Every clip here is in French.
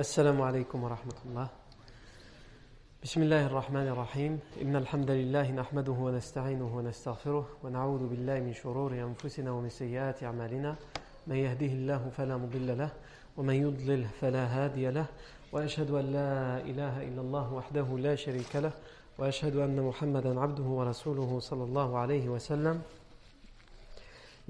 السلام عليكم ورحمة الله. بسم الله الرحمن الرحيم. إن الحمد لله نحمده ونستعينه ونستغفره ونعوذ بالله من شرور أنفسنا ومن سيئات أعمالنا. من يهده الله فلا مضل له ومن يضلل فلا هادي له. وأشهد أن لا إله إلا الله وحده لا شريك له وأشهد أن محمدا عبده ورسوله صلى الله عليه وسلم.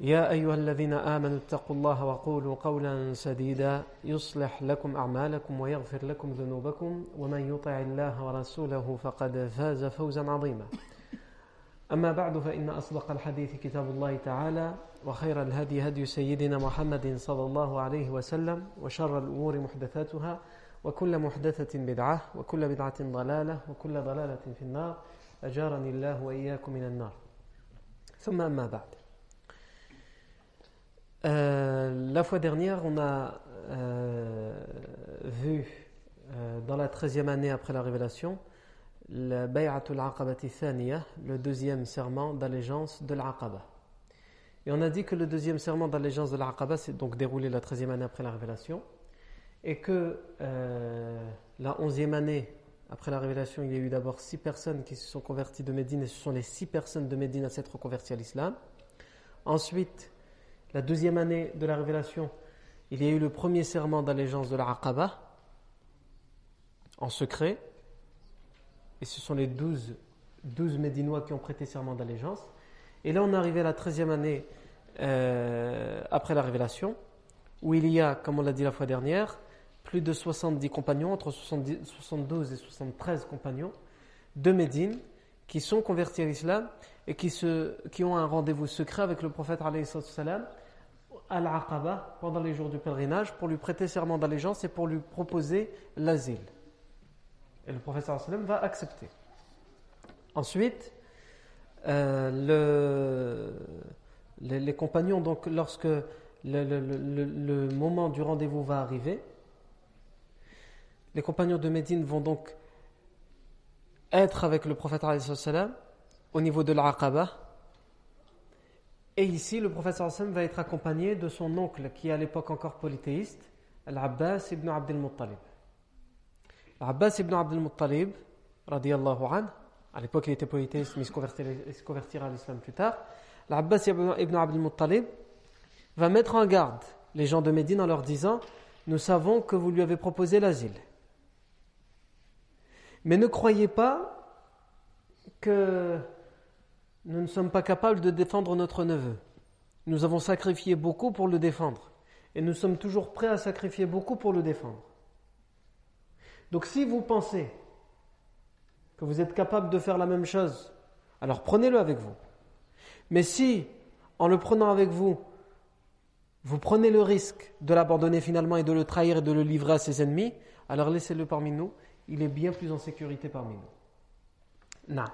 يا أيها الذين آمنوا اتقوا الله وقولوا قولا سديدا يصلح لكم أعمالكم ويغفر لكم ذنوبكم ومن يطع الله ورسوله فقد فاز فوزا عظيما. أما بعد فإن أصدق الحديث كتاب الله تعالى وخير الهدي هدي سيدنا محمد صلى الله عليه وسلم وشر الأمور محدثاتها وكل محدثة بدعة وكل بدعة ضلالة وكل ضلالة في النار. أجارني الله وإياكم من النار. ثم أما بعد. Euh, la fois dernière, on a euh, vu euh, dans la treizième année après la révélation le Bay'atul Aqabati Thaniya, le deuxième serment d'allégeance de l'Aqaba. Et on a dit que le deuxième serment d'allégeance de l'Aqaba s'est donc déroulé la treizième année après la révélation et que la onzième année après la révélation, il y a eu d'abord six personnes qui se sont converties de Médine et ce sont les six personnes de Médine à s'être reconverties à l'islam. Ensuite, la deuxième année de la révélation, il y a eu le premier serment d'allégeance de la Aqaba en secret. Et ce sont les douze, douze Médinois qui ont prêté serment d'allégeance. Et là, on est arrivé à la treizième année euh, après la révélation, où il y a, comme on l'a dit la fois dernière, plus de 70 compagnons, entre 70, 72 et 73 compagnons de Médine, qui sont convertis à l'islam et qui ont un rendez-vous secret avec le prophète salam à l'Aqaba pendant les jours du pèlerinage pour lui prêter serment d'allégeance et pour lui proposer l'asile. Et le sallam va accepter. Ensuite, euh, le, les, compagnons, donc lorsque le, moment du rendez-vous va arriver, les compagnons de Médine vont donc être avec le prophète au niveau de l'Aqaba. Et ici, le prophète sallam va être accompagné de son oncle, qui est à l'époque encore polythéiste, Al-Abbas ibn Abdel Muttalib. Al-Abbas ibn Abdel Muttalib, radiallahu anhu, à l'époque il était polythéiste, mais il se convertira à l'islam plus tard. Al-Abbas ibn Abdel Muttalib va mettre en garde les gens de Médine en leur disant Nous savons que vous lui avez proposé l'asile. Mais ne croyez pas que nous ne sommes pas capables de défendre notre neveu. Nous avons sacrifié beaucoup pour le défendre. Et nous sommes toujours prêts à sacrifier beaucoup pour le défendre. Donc si vous pensez que vous êtes capable de faire la même chose, alors prenez-le avec vous. Mais si, en le prenant avec vous, vous prenez le risque de l'abandonner finalement et de le trahir et de le livrer à ses ennemis, alors laissez-le parmi nous. Il est bien plus en sécurité parmi nous. Non.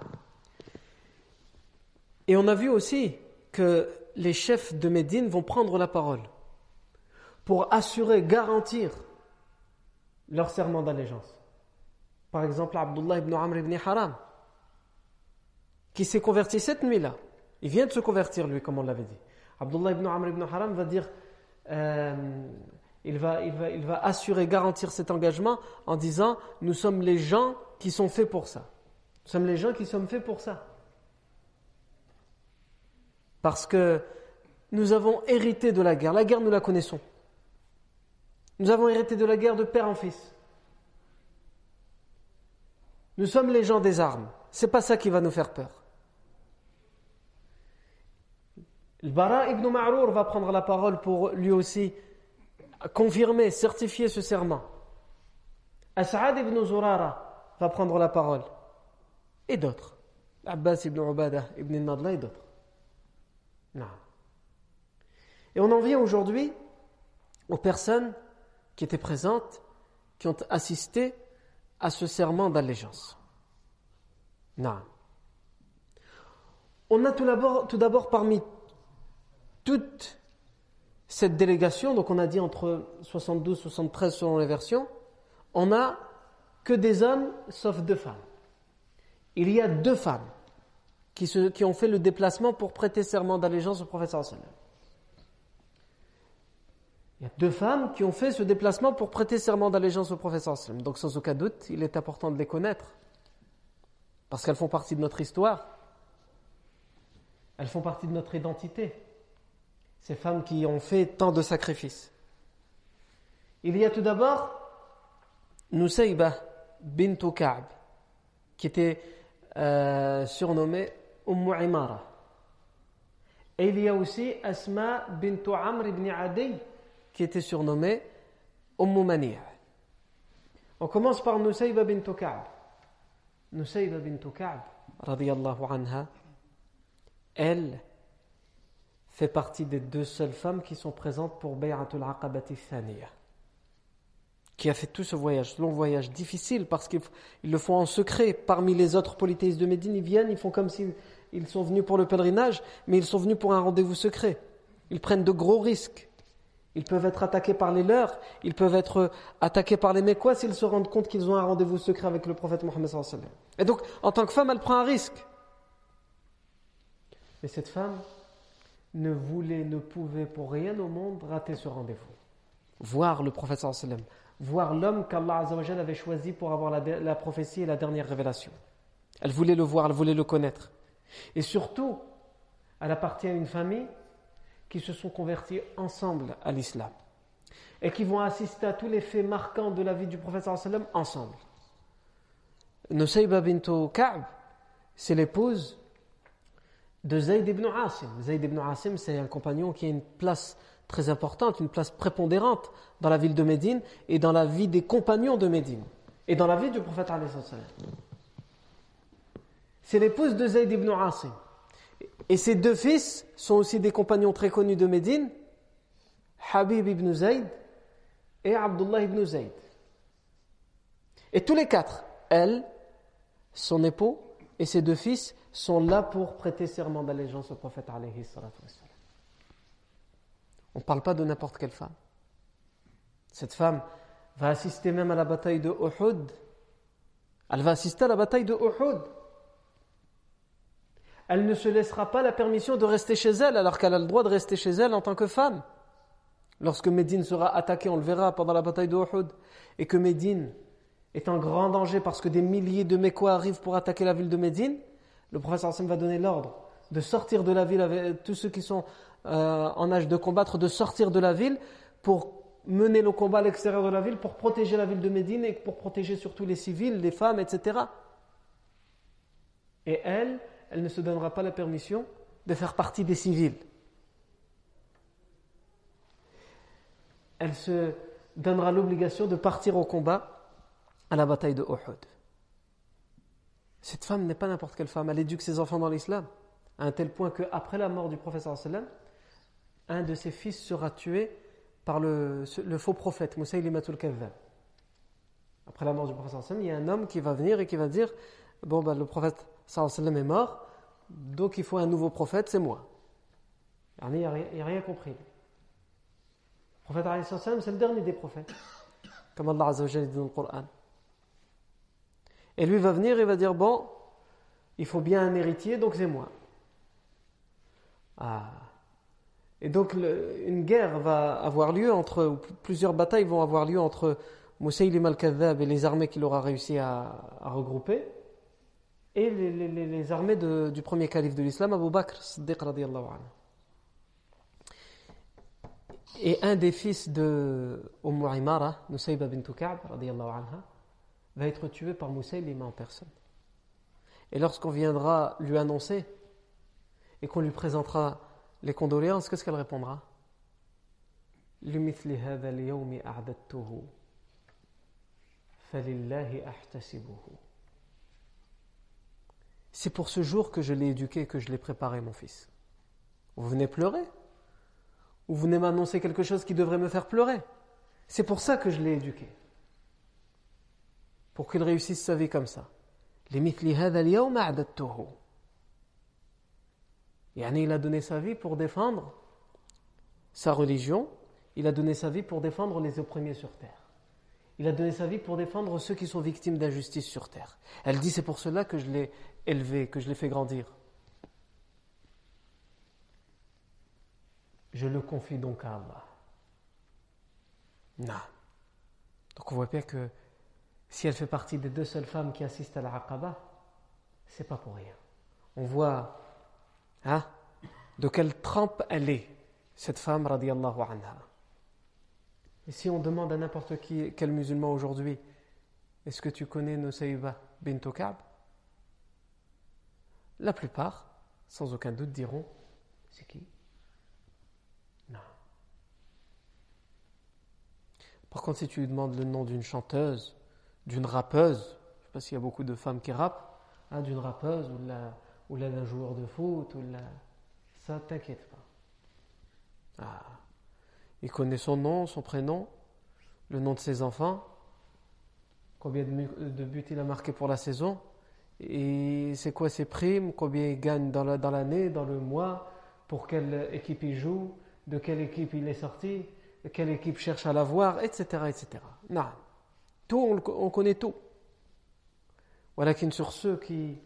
Et on a vu aussi que les chefs de Médine vont prendre la parole pour assurer, garantir leur serment d'allégeance. Par exemple, Abdullah ibn Amr ibn Haram, qui s'est converti cette nuit-là. Il vient de se convertir, lui, comme on l'avait dit. Abdullah ibn Amr ibn Haram va dire, euh, il, va, il, va, il va assurer, garantir cet engagement en disant, nous sommes les gens qui sont faits pour ça. Nous sommes les gens qui sommes faits pour ça. Parce que nous avons hérité de la guerre. La guerre, nous la connaissons. Nous avons hérité de la guerre de père en fils. Nous sommes les gens des armes. C'est pas ça qui va nous faire peur. Le Bara ibn Ma'rour va prendre la parole pour lui aussi confirmer, certifier ce serment. As'ad ibn Zurara va prendre la parole. Et d'autres. Abbas ibn Ubadah ibn Nadla et d'autres. Non. Et on en vient aujourd'hui aux personnes qui étaient présentes, qui ont assisté à ce serment d'allégeance. Non. On a tout d'abord, tout d'abord parmi toute cette délégation, donc on a dit entre 72 et 73 selon les versions, on n'a que des hommes sauf deux femmes. Il y a deux femmes qui, ont fait le déplacement pour prêter serment d'allégeance au professeur. Il y a deux femmes qui ont fait ce déplacement pour prêter serment d'allégeance au professeur sallam. Donc sans aucun doute, il est important de les connaître parce qu'elles font partie de notre histoire. Elles font partie de notre identité. Ces femmes qui ont fait tant de sacrifices. Il y a tout d'abord Nusayba bint Ka'b, qui était euh, surnommée Umm Imara. Et il y a aussi Asma bint Amr ibn Adi, qui était surnommée Umm Mani'. On commence par Nusayba bint Ka'b. Nusayba bint Ka'b, radiyallahu anha, elle fait partie des deux seules femmes qui sont présentes pour Bay'atul Aqabati Thaniya qui a fait tout ce voyage, long voyage difficile parce qu'ils le font en secret. Parmi les autres polythéistes de Médine, ils viennent, ils font comme s'ils sont venus pour le pèlerinage, mais ils sont venus pour un rendez-vous secret. Ils prennent de gros risques. Ils peuvent être attaqués par les leurs, ils peuvent être attaqués par les Mécois s'ils se rendent compte qu'ils ont un rendez-vous secret avec le prophète Mohammed. Et donc, en tant que femme, elle prend un risque. Mais cette femme ne voulait, ne pouvait pour rien au monde rater ce rendez-vous. Voir le prophète sallam, voir l'homme qu'Allah avait choisi pour avoir la, prophétie et la dernière révélation. Elle voulait le voir, elle voulait le connaître. Et surtout, elle appartient à une famille qui se sont convertis ensemble à l'islam et qui vont assister à tous les faits marquants de la vie du prophète ensemble. Nusayba bint Ka'b, c'est l'épouse de Zayd ibn Asim. Zayd ibn Asim, c'est un compagnon qui a une place très importante, une place prépondérante dans la ville de Médine et dans la vie des compagnons de Médine et dans la vie du prophète C'est l'épouse de Zayd ibn Asim. Et ses deux fils sont aussi des compagnons très connus de Médine, Habib ibn Zayd et Abdullah ibn Zayd. Et tous les quatre, elle, son époux et ses deux fils, sont là pour prêter serment d'allégeance au prophète on ne parle pas de n'importe quelle femme. Cette femme va assister même à la bataille de Uhud. Elle va assister à la bataille de Uhud. Elle ne se laissera pas la permission de rester chez elle alors qu'elle a le droit de rester chez elle en tant que femme. Lorsque Médine sera attaquée, on le verra pendant la bataille de Uhud, et que Médine est en grand danger parce que des milliers de Mécois arrivent pour attaquer la ville de Médine, le professeur Hassan va donner l'ordre de sortir de la ville avec tous ceux qui sont euh, en âge de combattre de sortir de la ville pour mener le combat à l'extérieur de la ville, pour protéger la ville de Médine et pour protéger surtout les civils, les femmes, etc. Et elle, elle ne se donnera pas la permission de faire partie des civils. Elle se donnera l'obligation de partir au combat à la bataille de Uhud. Cette femme n'est pas n'importe quelle femme, elle éduque ses enfants dans l'islam, à un tel point qu'après la mort du professeur sallam, un de ses fils sera tué par le, faux prophète, Moussaïlimatul Kadhab. Après la mort du prophète il y a un homme qui va venir et qui va dire Bon, ben, le prophète sallam est mort, donc il faut un nouveau prophète, c'est moi. Il n'a rien, compris. Le prophète sallam, c'est le dernier des prophètes, comme Allah dit dans le Coran. Et lui va venir et va dire Bon, il faut bien un héritier, donc c'est moi. Ah. Et donc une guerre va avoir lieu entre, plusieurs batailles vont avoir lieu entre Moussaïlim al-Kadhab et les armées qu'il aura réussi à, regrouper, et les, armées du premier calife de l'islam, Abu Bakr Siddiq radiallahu anhu. Et un des fils de Umm Imara, Nusayba bint Ka'b anha, va être tué par Moussaïlim en personne. Et lorsqu'on viendra lui annoncer et qu'on lui présentera les condoléances, qu'est-ce qu'elle répondra? C'est pour ce jour que je l'ai éduqué, que je l'ai préparé, mon fils. Vous venez pleurer? Ou vous venez m'annoncer quelque chose qui devrait me faire pleurer? C'est pour ça que je l'ai éduqué. Pour qu'il réussisse sa vie comme ça. Il a donné sa vie pour défendre sa religion, il a donné sa vie pour défendre les opprimés sur terre. Il a donné sa vie pour défendre ceux qui sont victimes d'injustice sur terre. Elle dit c'est pour cela que je l'ai élevé, que je l'ai fait grandir. Je le confie donc à Allah. Non. Donc on voit bien que si elle fait partie des deux seules femmes qui assistent à la Aqaba, c'est pas pour rien. On voit hein, de quelle trempe elle est, cette femme, radiallahu anha? Et si on demande à n'importe qui, quel musulman aujourd'hui, est-ce que tu connais Nusayba bint Ka'b? La plupart, sans aucun doute, diront c'est qui? Non. Par contre, si tu lui demandes le nom d'une chanteuse, d'une rappeuse, je ne sais pas s'il y a beaucoup de femmes qui rappent, hein, d'une rappeuse ou, la, ou d'un joueur de foot, ou la... ça t'inquiète pas. Ah. Il connaît son nom, son prénom, le nom de ses enfants, combien de buts il a marqué pour la saison, et c'est quoi ses primes, combien il gagne dans l'année, dans, le mois, pour quelle équipe il joue, de quelle équipe il est sorti, quelle équipe cherche à l'avoir, etc. etc. Non. Tout, on, connaît tout. Voilà qu'une sur ceux qui,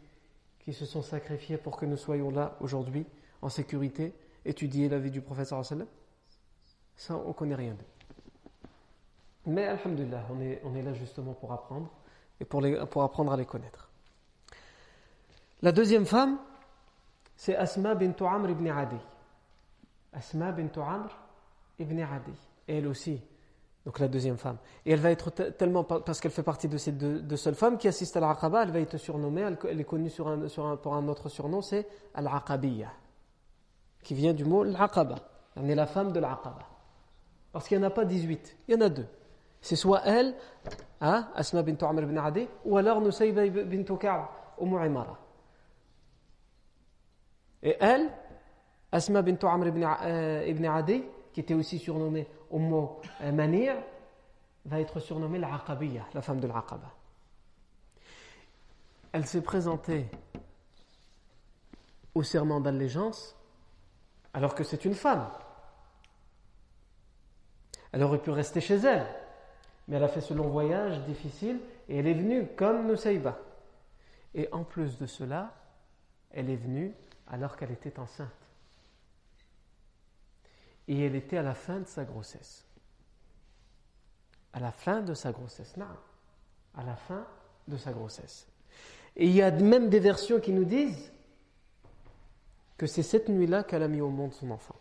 qui se sont sacrifiés pour que nous soyons là aujourd'hui, en sécurité, étudier la vie du professeur ça, on ne connaît rien d'eux. Mais, alhamdulillah, on est, on est là justement pour apprendre et pour, les, pour apprendre à les connaître. La deuxième femme, c'est Asma bint Amr ibn Adi. Asma bint Amr ibn Adi. elle aussi, donc la deuxième femme. Et elle va être tellement, parce qu'elle fait partie de ces deux, seules femmes qui assistent à l'Aqaba, elle va être surnommée, elle, est connue sur un, sur un, pour un autre surnom, c'est Al-Aqabiyya, qui vient du mot Al-Aqaba. Elle est la femme de l'Aqaba. Parce qu'il n'y en a pas 18, il y en a deux. C'est soit elle, hein, Asma bint Amr ibn Adi, ou alors Nusayba bint Ka'b, Umm Imara. Et elle, Asma bint Amr ibn, euh, Adi, qui était aussi surnommée Umm Manir, va être surnommée l'Aqabiyya, la femme de l'Aqaba. Elle s'est présentée au serment d'allégeance alors que c'est une femme. Elle aurait pu rester chez elle, mais elle a fait ce long voyage difficile et elle est venue comme Nusayba. Et en plus de cela, elle est venue alors qu'elle était enceinte. Et elle était à la fin de sa grossesse. À la fin de sa grossesse. Non. À la fin de sa grossesse. Et il y a même des versions qui nous disent que c'est cette nuit-là qu'elle a mis au monde son enfant.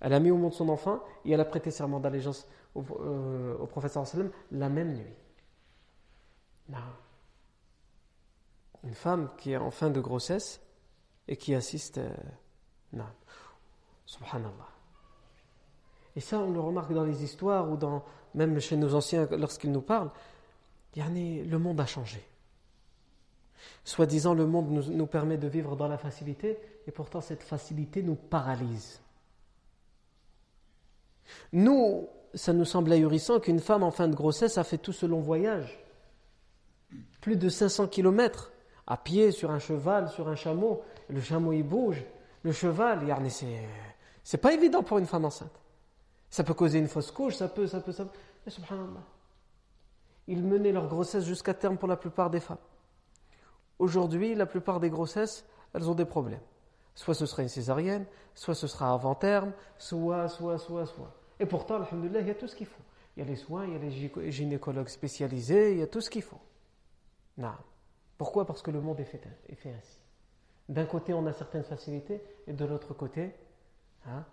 Elle a mis au monde son enfant et elle a prêté serment d'allégeance au, euh, au la même nuit. Une femme qui est en fin de grossesse et qui assiste. Euh, Subhanallah. Et ça, on le remarque dans les histoires ou dans, même chez nos anciens lorsqu'ils nous parlent. Le monde a changé. Soi-disant, le monde nous permet de vivre dans la facilité et pourtant cette facilité nous paralyse. Nous, ça nous semble ahurissant qu'une femme en fin de grossesse a fait tout ce long voyage. Plus de 500 kilomètres, à pied, sur un cheval, sur un chameau. Le chameau, il bouge. Le cheval, c'est pas évident pour une femme enceinte. Ça peut causer une fausse couche, ça peut, ça peut, ça peut. Mais subhanallah. Ils menaient leur grossesse jusqu'à terme pour la plupart des femmes. Aujourd'hui, la plupart des grossesses, elles ont des problèmes. Soit ce sera une césarienne, soit ce sera avant terme, soit, soit, soit, soit. Et pourtant, alhamdoulilah, il y a tout ce qu'il faut. Il y a les soins, il y a les gynécologues spécialisés, il y a tout ce qu'il faut. Non. Pourquoi? Parce que le monde est fait, est fait ainsi. D'un côté, on a certaines facilités, et de l'autre côté, hein,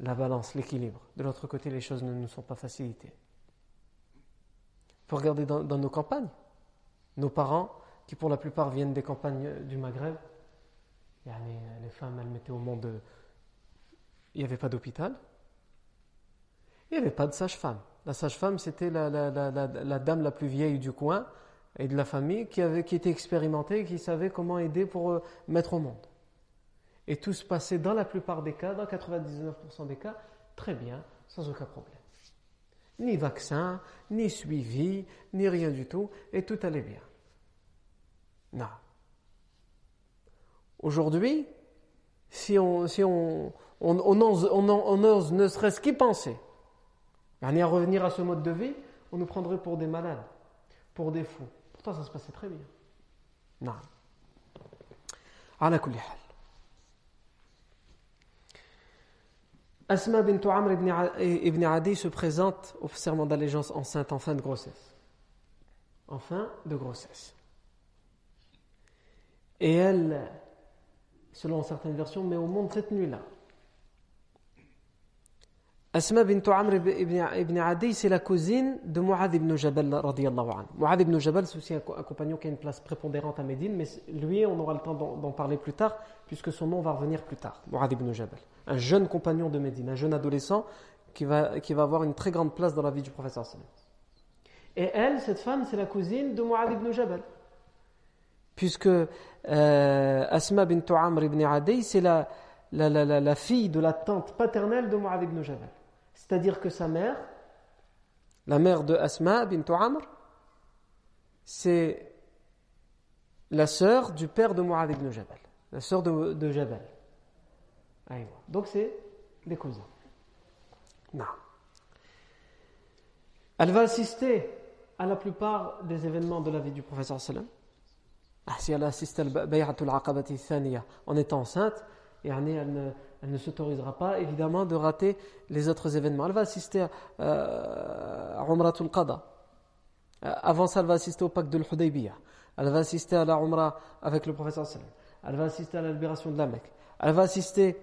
la balance, l'équilibre. De l'autre côté, les choses ne nous sont pas facilitées. Il faut regarder dans, nos campagnes. Nos parents, qui pour la plupart viennent des campagnes du Maghreb, les femmes, elles mettaient au monde. Il n'y avait pas d'hôpital. Il n'y avait pas de sage-femme. La sage-femme, c'était la, dame la plus vieille du coin et de la famille qui, avait, qui était expérimentée qui savait comment aider pour euh, mettre au monde. Et tout se passait dans la plupart des cas, dans 99% des cas, très bien, sans aucun problème. Ni vaccin, ni suivi, ni rien du tout, et tout allait bien. Non. Aujourd'hui, si on, si on, on, ose ne serait-ce qu'y penser, à revenir à ce mode de vie, on nous prendrait pour des malades, pour des fous. Pourtant, ça se passait très bien. Non. Asma bint Amr ibn Adi se présente au serment d'allégeance enceinte en fin de grossesse. En fin de grossesse. Et elle, selon certaines versions, met au monde cette nuit-là. Asma bint Amr ibn Adi, c'est la cousine de Mu'adh ibn Jabal radiallahu anhu. Ibn Jabal, c'est aussi un, compagnon qui a une place prépondérante à Médine, mais lui, on aura le temps d'en parler plus tard, puisque son nom va revenir plus tard. Mu'adh ibn Jabal. Un jeune compagnon de Médine, un jeune adolescent qui va, qui va avoir une très grande place dans la vie du professeur Et elle, cette femme, c'est la cousine de Mu'adh ibn Jabal. Puisque euh, Asma bint Amr ibn Adi, c'est la, la, la, la, fille de la tante paternelle de Mu'adh ibn Jabal. C'est-à-dire que sa mère, la mère de Asma bint Amr, c'est la sœur du père de Mu'adh ibn Jabal, la sœur de, de Jabal. Donc c'est des cousins. Non. Elle va assister à la plupart des événements de la vie du professeur. Ah, si elle assiste à Bay'atul Aqabati Thaniya en étant enceinte, et elle ne, elle ne s'autorisera pas évidemment de rater les autres événements. Elle va assister à, euh, à. Euh, avant ça, elle va assister au pacte de l'Hudaybiyah. Elle va assister à la Umrah avec le professeur sallam. Elle va assister à la libération de la Mecque. Elle va assister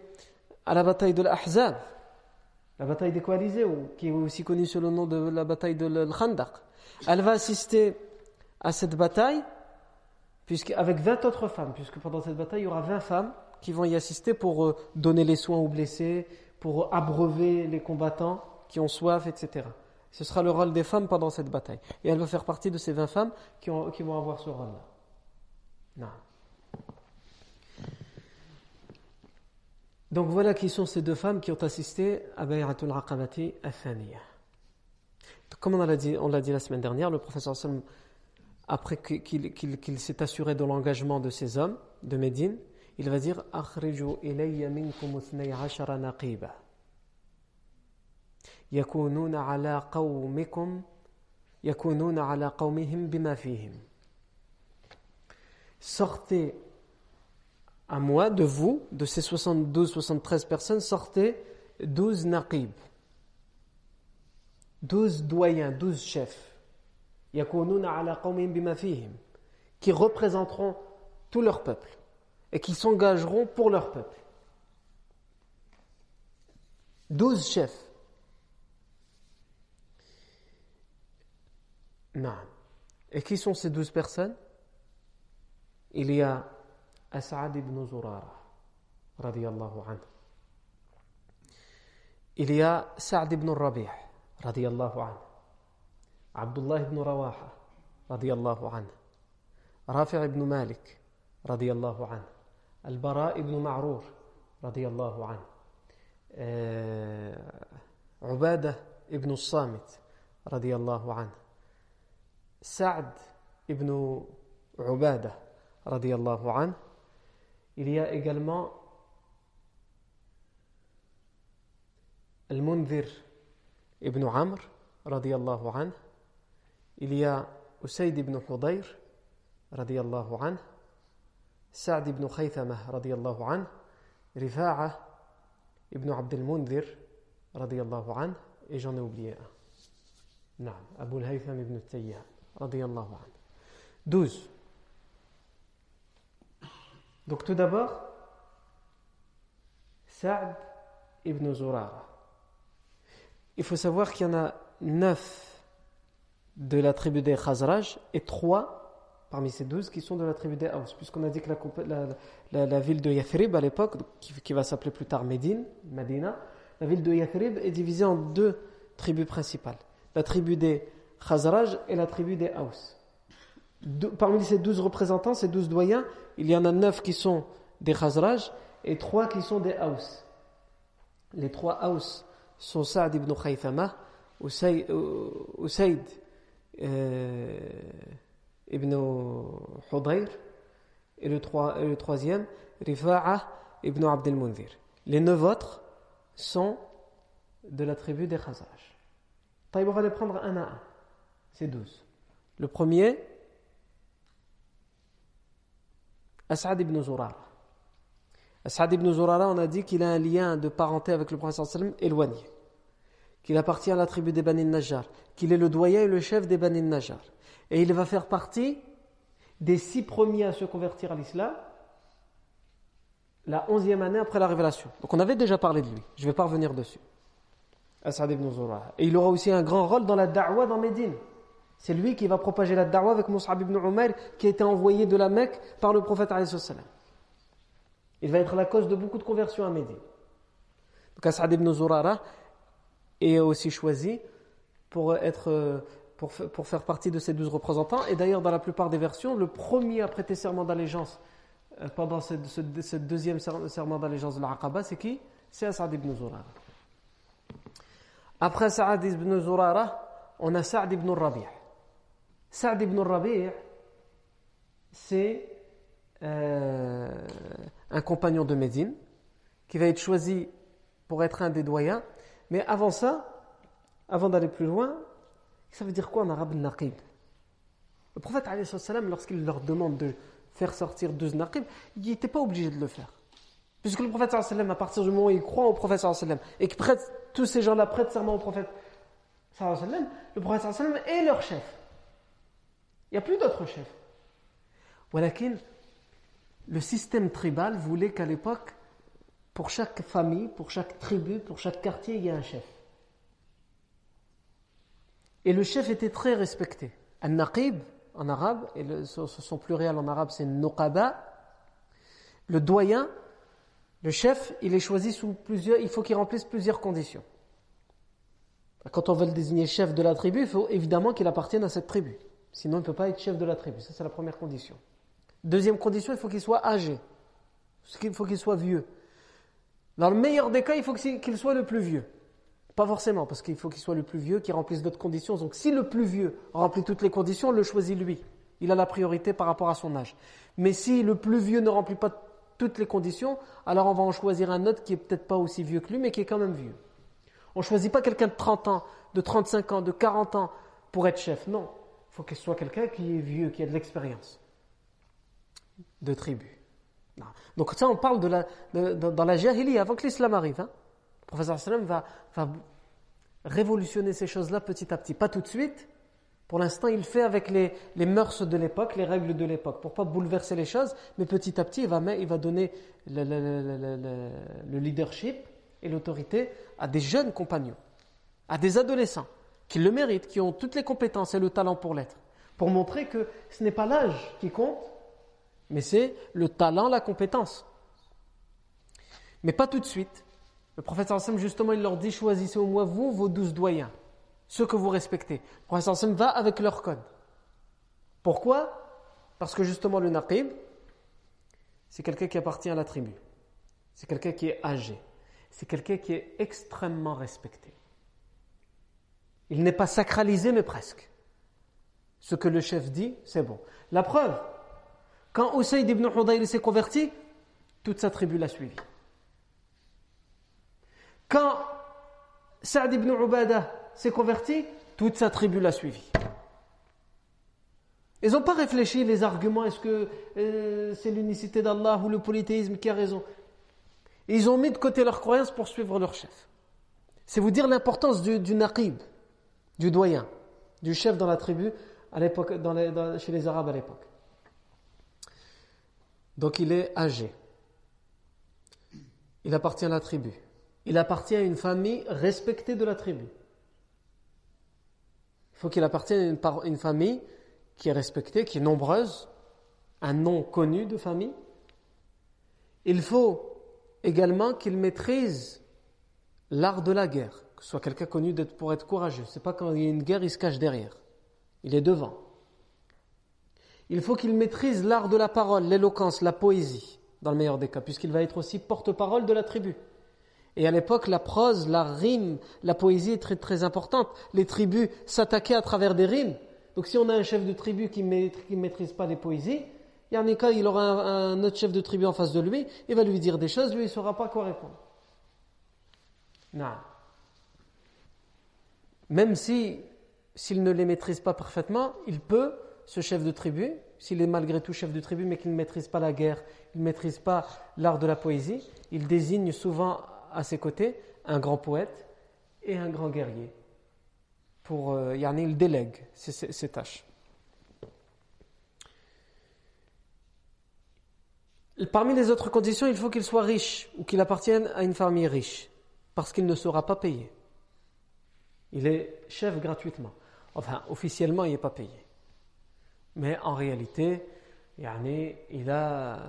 à la bataille de l'Ahzab, la bataille des coalisés, qui est aussi connue sous le nom de la bataille de l'Khandaq. Elle va assister à cette bataille avec 20 autres femmes, puisque pendant cette bataille, il y aura 20 femmes qui vont y assister pour euh, donner les soins aux blessés, pour abreuver les combattants qui ont soif, etc. Ce sera le rôle des femmes pendant cette bataille. Et elle va faire partie de ces 20 femmes qui, vont avoir ce rôle-là. Donc voilà qui sont ces deux femmes qui ont assisté à Bay'atul Aqabati Athaniya. Comme on l'a dit, on l'a dit la semaine dernière, le professeur Salm, après qu'il s'est assuré de l'engagement de ces hommes de Médine, il va dire Akhriju ilayya minkum 12 naqiba. Yakununa ala qawmikum yakununa ala qawmihim bima fihim. Sortez à moi de vous, de ces 72-73 personnes, sortez 12 naqib, 12 doyens, 12 chefs, qui représenteront tout leur peuple et qui s'engageront pour leur peuple. 12 chefs. Non. Et qui sont ces 12 personnes? Il y a As'ad ibn Zurara, radiallahu anhu. Il y a Sa'd ibn Rabi' radiallahu anhu. Abdullah ibn Rawaha, radiallahu anhu. Rafi' ibn Malik, radiallahu anhu. البراء بن معرور رضي الله عنه. آه، عبادة بن الصامت رضي الله عنه. سعد بن عبادة رضي الله عنه. Il y a également المنذر ابن عمرو رضي الله عنه. إليا أسيد بن حضير رضي الله عنه. Radiallahu anhu. Sa'd ibn Khaythama, radiallahu anhu. Rifa'a ibn Abd al-Mundhir, radiallahu anhu. Et j'en ai oublié un. Non, Abu al-Haytham ibn Tayyah, radiallahu anhu. 12. Donc tout d'abord, Sa'd ibn Zurara. Il faut savoir qu'il y en a neuf de la tribu des Khazraj et trois parmi ces douze qui sont de la tribu des Haus, puisqu'on a dit que la, ville de Yathrib à l'époque, qui, va s'appeler plus tard Médine, Medina, la ville de Yathrib est divisée en deux tribus principales, la tribu des Khazraj et la tribu des Haus parmi ces douze représentants, ces douze doyens, il y en a neuf qui sont des Khazraj et trois qui sont des Haus. Les trois Haus sont Saad ibn Khaythama, Usaid, euh, ibn Hudayr, et le, troisième, Rifa'a ibn Abd al-Munzir. Les neuf autres sont de la tribu des Khazraj. on va les prendre un à un. C'est douze. Le premier, As'ad ibn Zurara. As'ad ibn Zurara, on a dit qu'il a un lien de parenté avec le prophète sallam éloigné. Qu'il appartient à la tribu des Bani Najjar. Qu'il est le doyen et le chef des Bani Najjar. Et il va faire partie des six premiers à se convertir à l'islam la onzième année après la révélation. Donc on avait déjà parlé de lui. Je ne vais pas revenir dessus. As'ad ibn Zurara. Et il aura aussi un grand rôle dans la da'wah dans Médine. C'est lui qui va propager la da'wah avec Mus'ab ibn Umair qui a été envoyé de la Mecque par le prophète. Il va être la cause de beaucoup de conversions à Médine. Donc As'ad ibn Zurara est aussi choisi pour, être, pour, faire partie de ces douze représentants. Et d'ailleurs, dans la plupart des versions, le premier à prêter serment d'allégeance euh, pendant ce, deuxième serment d'allégeance de l'Aqaba, c'est qui? C'est As'ad ibn Zurara. Après As'ad ibn Zurara, on a Sa'd ibn Rabi'. Sa'd ibn Rabi' c'est euh, un compagnon de Médine qui va être choisi pour être un des doyens. Mais avant ça, avant d'aller plus loin, ça veut dire quoi en arabe naqib? Le prophète, lorsqu'il leur demande de faire sortir 12 naqib, il n'était pas obligé de le faire. Puisque le prophète, à partir du moment où il croit au prophète, et que tous ces gens-là prêtent serment au prophète, le prophète est leur chef. Il n'y a plus d'autres chefs. Le système tribal voulait qu'à l'époque, pour chaque famille, pour chaque tribu, pour chaque quartier, il y ait un chef. Et le chef était très respecté. An-Naqib, en arabe, et son pluriel en arabe c'est Nuqaba. Le doyen, le chef, il est choisi sous plusieurs, il faut qu'il remplisse plusieurs conditions. Quand on veut le désigner chef de la tribu, il faut évidemment qu'il appartienne à cette tribu. Sinon, il ne peut pas être chef de la tribu. Ça, c'est la première condition. Deuxième condition, il faut qu'il soit âgé. Il faut qu'il soit vieux. Dans le meilleur des cas, il faut qu'il soit le plus vieux. Pas forcément, parce qu'il faut qu'il soit le plus vieux, qui remplisse d'autres conditions. Donc si le plus vieux remplit toutes les conditions, on le choisit lui. Il a la priorité par rapport à son âge. Mais si le plus vieux ne remplit pas toutes les conditions, alors on va en choisir un autre qui est peut-être pas aussi vieux que lui, mais qui est quand même vieux. On choisit pas quelqu'un de 30 ans, de 35 ans, de 40 ans pour être chef. Non. Il faut qu'il soit quelqu'un qui est vieux, qui a de l'expérience de tribu. Donc ça, on parle de la, dans la jahili avant que l'islam arrive. Hein. Le professeur va, va révolutionner ces choses-là petit à petit. Pas tout de suite. Pour l'instant, il fait avec les, les mœurs de l'époque, les règles de l'époque, pour pas bouleverser les choses. Mais petit à petit, il va, il va donner le, le leadership et l'autorité à des jeunes compagnons, à des adolescents qui le méritent, qui ont toutes les compétences et le talent pour l'être, pour montrer que ce n'est pas l'âge qui compte, mais c'est le talent, la compétence. Mais pas tout de suite. Le prophète sallam, justement, il leur dit choisissez au moins vous, vos douze doyens, ceux que vous respectez. Le prophète sallam va avec leur code. Pourquoi? Parce que justement, le naqib, c'est quelqu'un qui appartient à la tribu. C'est quelqu'un qui est âgé. C'est quelqu'un qui est extrêmement respecté. Il n'est pas sacralisé, mais presque. Ce que le chef dit, c'est bon. La preuve, quand Usayd ibn Hudayr s'est converti, toute sa tribu l'a suivi. Quand Saad ibn Ubada s'est converti, toute sa tribu l'a suivi. Ils n'ont pas réfléchi les arguments, est-ce que euh, c'est l'unicité d'Allah ou le polythéisme qui a raison. ils ont mis de côté leur croyance pour suivre leur chef. C'est vous dire l'importance du, du, naqib, du doyen, du chef dans la tribu à l'époque, chez les Arabes à l'époque. Donc il est âgé. Il appartient à la tribu. Il appartient à une famille respectée de la tribu. Il faut qu'il appartienne à une, famille qui est respectée, qui est nombreuse, un nom connu de famille. Il faut également qu'il maîtrise l'art de la guerre, que ce soit quelqu'un connu pour être courageux. C'est pas quand il y a une guerre, il se cache derrière. Il est devant il faut qu'il maîtrise l'art de la parole, l'éloquence, la poésie, dans le meilleur des cas, puisqu'il va être aussi porte-parole de la tribu. Et à l'époque, la prose, la rime, la poésie est très très importante. Les tribus s'attaquaient à travers des rimes. Donc si on a un chef de tribu qui ne maîtrise pas les poésies, quand il aura un, autre chef de tribu en face de lui, il va lui dire des choses, lui il ne saura pas quoi répondre. Non. Même si s'il ne les maîtrise pas parfaitement, il peut, ce chef de tribu, s'il est malgré tout chef de tribu, mais qu'il ne maîtrise pas la guerre, il ne maîtrise pas l'art de la poésie, il désigne souvent à ses côtés un grand poète et un grand guerrier. Pour, euh, il délègue ses tâches. Parmi les autres conditions, il faut qu'il soit riche ou qu'il appartienne à une famille riche, parce qu'il ne sera pas payé. Il est chef gratuitement. Enfin, officiellement, il n'est pas payé. Mais en réalité, il a,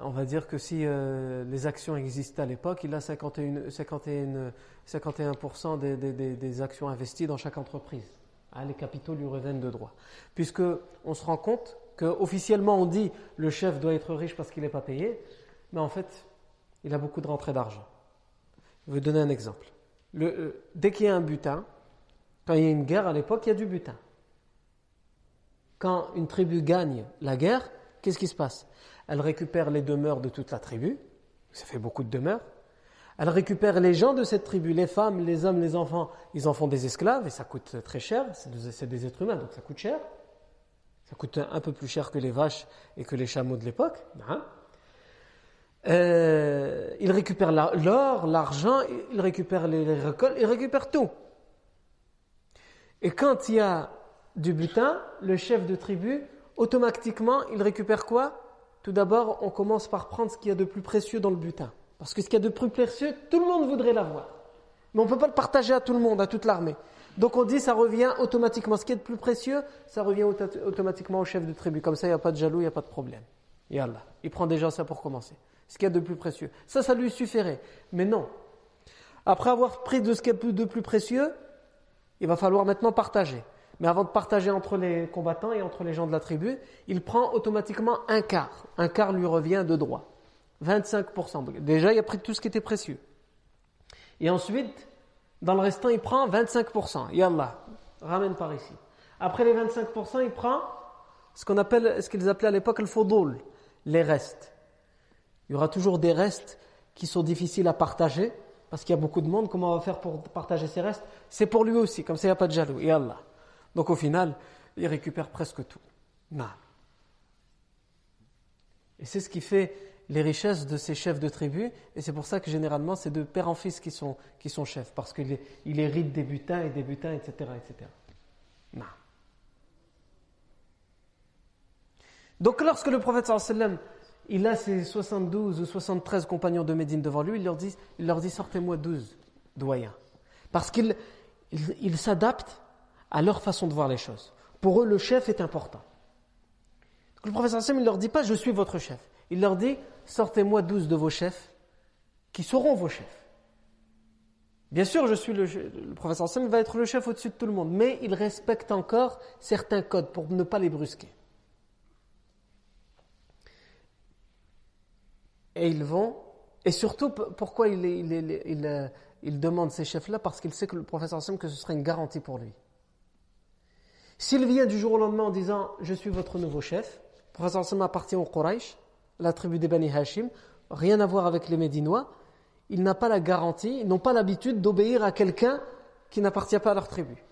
on va dire que si euh, les actions existaient à l'époque, il a 51, 51, 51% des, des, actions investies dans chaque entreprise. Ah, les capitaux lui reviennent de droit. Puisque on se rend compte qu'officiellement on dit le chef doit être riche parce qu'il n'est pas payé, mais en fait, il a beaucoup de rentrées d'argent. Je vais vous donner un exemple. Euh, dès qu'il y a un butin, quand il y a une guerre à l'époque, il y a du butin. Quand une tribu gagne la guerre, qu'est-ce qui se passe? Elle récupère les demeures de toute la tribu, ça fait beaucoup de demeures. Elle récupère les gens de cette tribu, les femmes, les hommes, les enfants, ils en font des esclaves et ça coûte très cher, c'est des êtres humains donc ça coûte cher. Ça coûte un peu plus cher que les vaches et que les chameaux de l'époque. Hein? Euh, il récupère l'or, l'argent, il récupère les récoltes, il récupère tout. Et quand il y a du butin, le chef de tribu, automatiquement, il récupère quoi? Tout d'abord, on commence par prendre ce qu'il y a de plus précieux dans le butin. Parce que ce qu'il y a de plus précieux, tout le monde voudrait l'avoir. Mais on ne peut pas le partager à tout le monde, à toute l'armée. Donc on dit ça revient automatiquement. Ce qui est de plus précieux, ça revient automatiquement au chef de tribu. Comme ça, il n'y a pas de jaloux, il n'y a pas de problème. Allah. Il prend déjà ça pour commencer. Ce qui est de plus précieux. Ça, ça lui suffirait. Mais non. Après avoir pris de ce qui est de plus précieux, il va falloir maintenant partager. Mais avant de partager entre les combattants et entre les gens de la tribu, il prend automatiquement un quart. Un quart lui revient de droit. 25%. Déjà, il a pris tout ce qui était précieux. Et ensuite, dans le restant, il prend 25%. Yallah, ramène par ici. Après les 25%, il prend ce qu'on appelle, ce qu'ils appelaient à l'époque le faudoul, les restes. Il y aura toujours des restes qui sont difficiles à partager, parce qu'il y a beaucoup de monde. Comment on va faire pour partager ces restes? C'est pour lui aussi, comme ça il n'y a pas de jaloux. Et Allah. Donc au final, il récupère presque tout. Non. Et c'est ce qui fait les richesses de ces chefs de tribu, et c'est pour ça que généralement c'est de père en fils qui sont, qui sont chefs, parce qu'il il hérite des butins et des butins, etc. etc. Non. Donc lorsque le prophète sallam, il a ses 72 ou 73 compagnons de Médine devant lui, il leur dit, dit sortez-moi 12 doyens. Parce qu'ils il, s'adaptent à leur façon de voir les choses. Pour eux, le chef est important. Le prophète sallam, il ne leur dit pas je suis votre chef. Il leur dit sortez-moi douze de vos chefs qui seront vos chefs. Bien sûr, le, professeur Sam va être le chef au-dessus de tout le monde, mais il respecte encore certains codes pour ne pas les brusquer. Et ils vont, et surtout, pourquoi il, il, demande ces chefs-là? Parce qu'il sait que le professeur Sam, que ce serait une garantie pour lui. S'il vient du jour au lendemain en disant Je suis votre nouveau chef, professeur Sam appartient au Quraysh, la tribu des Bani Hashim, rien à voir avec les Médinois, ils n'ont pas la garantie, ils n'ont pas l'habitude d'obéir à quelqu'un qui n'appartient pas à leur tribu.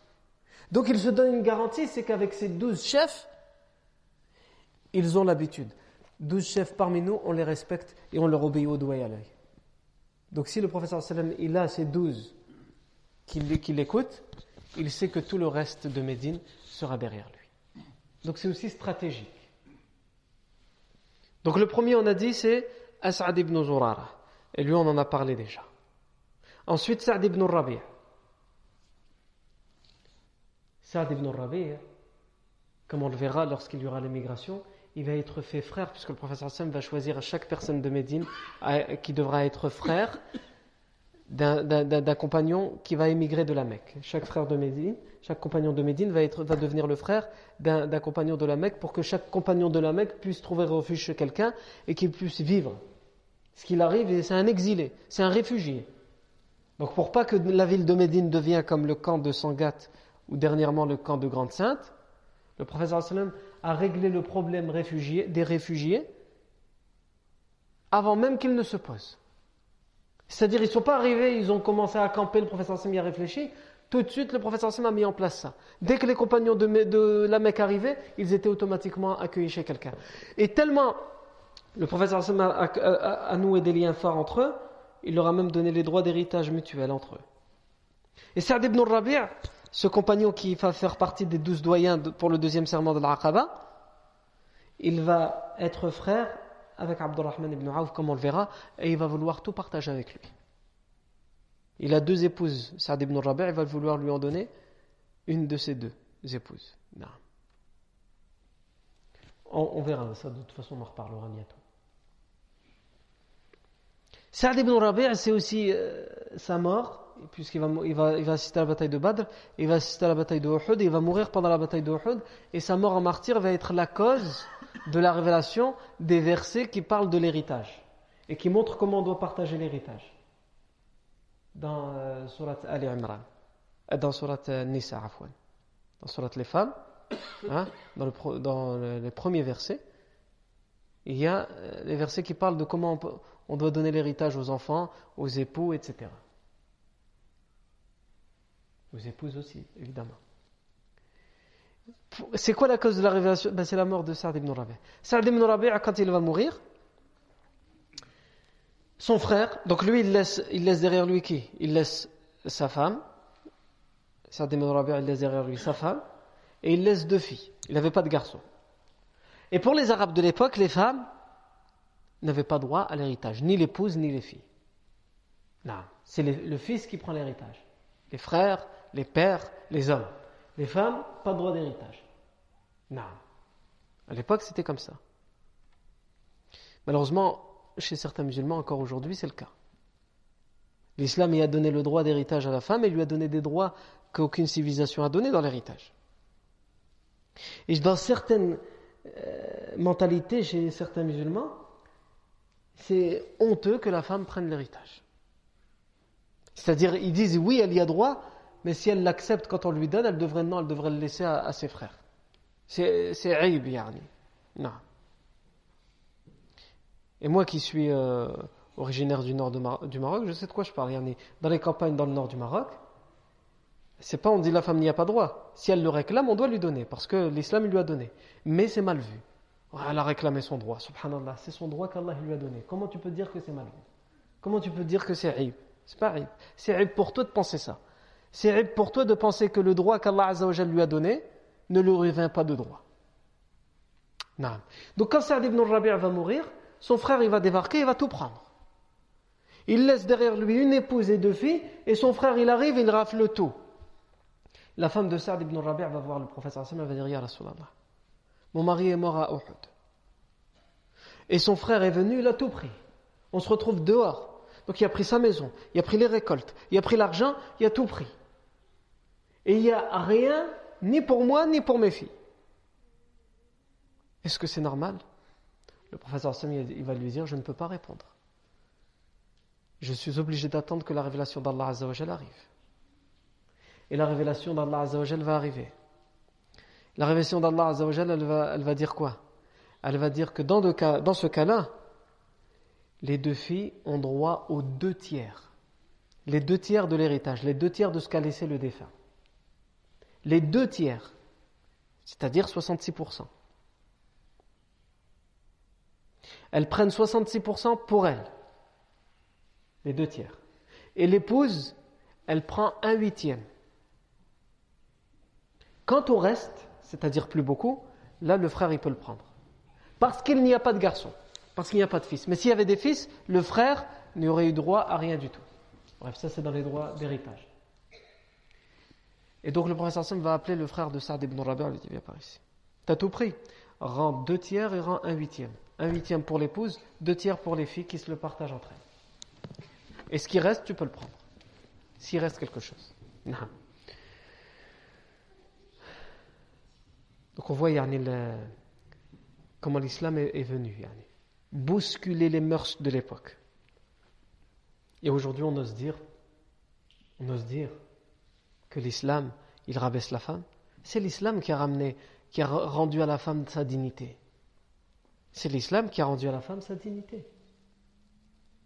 Donc ils se donnent une garantie, c'est qu'avec ces douze chefs, ils ont l'habitude. Douze chefs parmi nous, on les respecte et on leur obéit au doigt et à l'œil. Donc si le professeur sallam, il a ces douze qui l'écoutent, il sait que tout le reste de Médine sera derrière lui. Donc c'est aussi stratégique. Donc le premier, on a dit, c'est As'ad ibn Zurara. Et lui, on en a parlé déjà. Ensuite, Sa'd ibn Rabi'. Sa'd ibn Rabi', comme on le verra lorsqu'il y aura l'émigration, il va être fait frère, puisque le professeur Sam va choisir chaque personne de Médine qui devra être frère d'un compagnon qui va émigrer de la Mecque. Chaque frère de Médine, chaque compagnon de Médine va, être, va devenir le frère d'un compagnon de la Mecque pour que chaque compagnon de la Mecque puisse trouver refuge chez quelqu'un et qu'il puisse vivre. Ce qu'il arrive, c'est un exilé, c'est un réfugié. Donc pour pas que la ville de Médine devienne comme le camp de Sangat ou dernièrement le camp de Grande Sainte, le professeur à régler le problème des réfugiés avant même qu'ils ne se posent. C'est-à-dire, ils ne sont pas arrivés, ils ont commencé à camper, le professeur Hassan y a réfléchi. Tout de suite, le professeur Hassan a mis en place ça. Dès que les compagnons de, la Mecque arrivaient, ils étaient automatiquement accueillis chez quelqu'un. Et tellement le professeur Hassan a, noué des liens forts entre eux, il leur a même donné les droits d'héritage mutuel entre eux. Et Saad ibn Rabi' ce compagnon qui va faire partie des douze doyens pour le deuxième serment de l'Aqaba, il va être frère avec Abdurrahman ibn Auf, comme on le verra, et il va vouloir tout partager avec lui. Il a deux épouses, Saad ibn Rabi', il va vouloir lui en donner une de ses deux épouses. On, verra ça, de toute façon on en reparlera bientôt. Saad ibn Rabi' c'est aussi euh, sa mort puisqu'il va, il va, il va assister à la bataille de Badr, il va assister à la bataille de Uhud, et il va mourir pendant la bataille de Uhud, et sa mort en martyr va être la cause de la révélation des versets qui parlent de l'héritage, et qui montrent comment on doit partager l'héritage. Dans euh, Surat Ali Imran, euh, dans Surat euh, Nisa, dans Surat les femmes, hein, dans, le, dans les premiers versets, il y a les versets qui parlent de comment on doit donner l'héritage aux enfants, aux époux, etc. Aux épouses aussi, évidemment. C'est quoi la cause de la révélation? Ben, C'est la mort de Saad ibn Rabi'. Saad ibn Rabi', quand il va mourir, son frère, donc lui, il laisse, il laisse derrière lui qui? Il laisse sa femme. Saad ibn Rabi', il laisse derrière lui sa femme. Et il laisse deux filles. Il n'avait pas de garçon. Et pour les Arabes de l'époque, les femmes n'avaient pas droit à l'héritage, ni l'épouse, ni les filles. Non, c'est le fils qui prend l'héritage. Les frères, les pères, les hommes. Les femmes, pas de droit d'héritage. Non. À l'époque, c'était comme ça. Malheureusement, chez certains musulmans, encore aujourd'hui, c'est le cas. L'islam y a donné le droit d'héritage à la femme et lui a donné des droits qu'aucune civilisation a donné dans l'héritage. Et dans certaines euh, mentalités chez certains musulmans, c'est honteux que la femme prenne l'héritage. C'est-à-dire, ils disent oui, elle y a droit, mais si elle l'accepte quand on lui donne, elle devrait, non, elle devrait le laisser à, ses frères. C'est aïb, yani. Non. Et moi qui suis euh, originaire du nord du Maroc, je sais de quoi je parle. Yani. Dans les campagnes dans le nord du Maroc, c'est pas on dit la femme n'y a pas droit. Si elle le réclame, on doit lui donner, parce que l'islam lui a donné. Mais c'est mal vu. Elle a réclamé son droit, subhanallah. C'est son droit qu'Allah lui a donné. Comment tu peux dire que c'est mal vu? Comment tu peux dire que c'est aïb? C'est pas aïb. C'est aïb pour toi de penser ça. C'est pour toi de penser que le droit qu'Allah lui a donné ne lui revient pas de droit. Non. Donc quand Saad ibn Rabi' va mourir, son frère il va débarquer, il va tout prendre. Il laisse derrière lui une épouse et deux filles, et son frère il arrive, il rafle tout. La femme de Saad ibn Rabi' va voir le prophète elle va dire Ya Rasulallah, mon mari est mort à Uhud. Et son frère est venu, il a tout pris. On se retrouve dehors. Donc il a pris sa maison, il a pris les récoltes, il a pris l'argent, il a tout pris. Et il n'y a rien, ni pour moi, ni pour mes filles. Est-ce que c'est normal? Le professeur Sami, il va lui dire, je ne peux pas répondre. Je suis obligé d'attendre que la révélation d'Allah arrive. Et la révélation d'Allah va arriver. La révélation d'Allah elle va, elle va dire quoi? Elle va dire que dans ce cas-là, les deux filles ont droit aux deux tiers. Les deux tiers de l'héritage, les deux tiers de ce qu'a laissé le défunt les deux tiers, c'est-à-dire 66%. Elles prennent 66% pour elles, les deux tiers. Et l'épouse, elle prend un huitième. Quant au reste, c'est-à-dire plus beaucoup, là le frère il peut le prendre. Parce qu'il n'y a pas de garçon, parce qu'il n'y a pas de fils. Mais s'il y avait des fils, le frère n'aurait eu droit à rien du tout. Bref, ça c'est dans les droits d'héritage. Et donc le professeur Sam va appeler le frère de Saad ibn Rabi' il lui dit Viens par ici. T'as tout pris. Rends deux tiers et rends un huitième. Un huitième pour l'épouse, deux tiers pour les filles qui se le partagent entre elles. Et ce qui reste, tu peux le prendre. S'il reste quelque chose. Donc on voit yani, comment l'islam est, venu. Yani. Bousculer les mœurs de l'époque. Et aujourd'hui, on ose dire, on ose dire que l'islam, il rabaisse la femme. C'est l'islam qui a ramené qui a rendu à la femme sa dignité C'est l'islam qui a rendu à la femme sa dignité.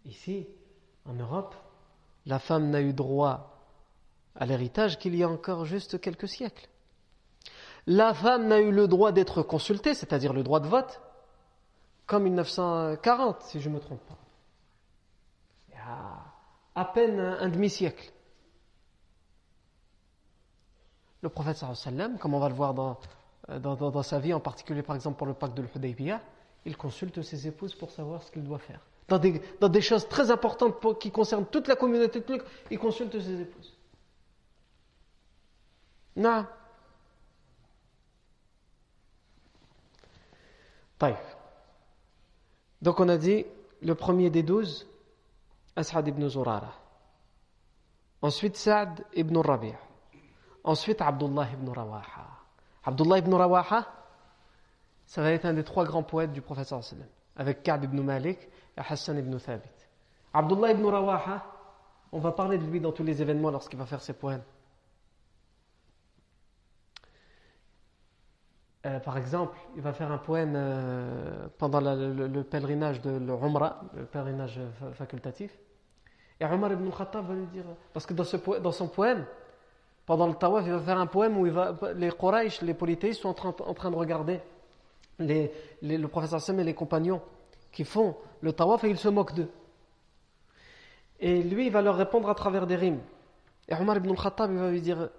Ici, en Europe, la femme n'a eu droit à l'héritage qu'il y a encore juste quelques siècles. La femme n'a eu le droit d'être consultée, c'est-à-dire le droit de vote, comme 1940, si je ne me trompe pas. Il y a à peine un, demi-siècle. Le prophète sallam, comme on va le voir dans, dans, sa vie, en particulier par exemple pour le pacte de l'Hudaybiyah, il consulte ses épouses pour savoir ce qu'il doit faire. Dans des, dans des, choses très importantes qui concernent toute la communauté, il consulte ses épouses. Non. Donc on a dit le premier des douze, As'ad ibn Zurara. Ensuite Saad ibn Rabi'. Ensuite Abdullah ibn Rawaha. Abdullah ibn Rawaha, ça va être un des trois grands poètes du prophète sallam, avec Ka'b ibn Malik et Hassan ibn Thabit. Abdullah ibn Rawaha, on va parler de lui dans tous les événements lorsqu'il va faire ses poèmes. Euh, par exemple, il va faire un poème euh, pendant le, pèlerinage de l'Umrah, le pèlerinage facultatif. Et Omar ibn Khattab va lui dire, parce que dans, son poème, pendant le tawaf, il va faire un poème où les Quraysh, les polythéistes sont en train, en train de regarder les, le professeur Sam et les compagnons qui font le tawaf et ils se moquent d'eux. Et lui, il va leur répondre à travers des rimes. Et Omar ibn Khattab, il va lui dire,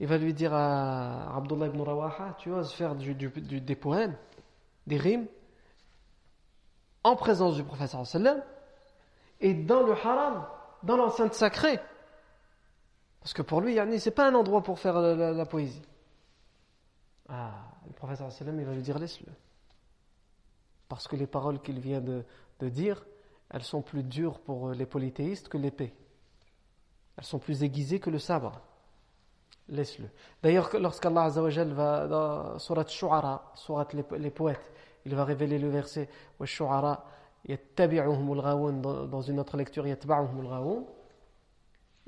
il va lui dire à Abdullah ibn Rawaha, tu oses faire des poèmes, des rimes, en présence du professeur sallam, et dans le haram, dans l'enceinte sacrée. Parce que pour lui, ce n'est pas un endroit pour faire la, poésie. Ah, le professeur sallam, il va lui dire laisse-le. Parce que les paroles qu'il vient de dire, elles sont plus dures pour les polythéistes que l'épée. Elles sont plus aiguisées que le sabre laisse-le. D'ailleurs, lorsqu'Allah va dans Surat Shu'ara, Surat les, les, poètes, il va révéler le verset Shu'ara dans une autre lecture et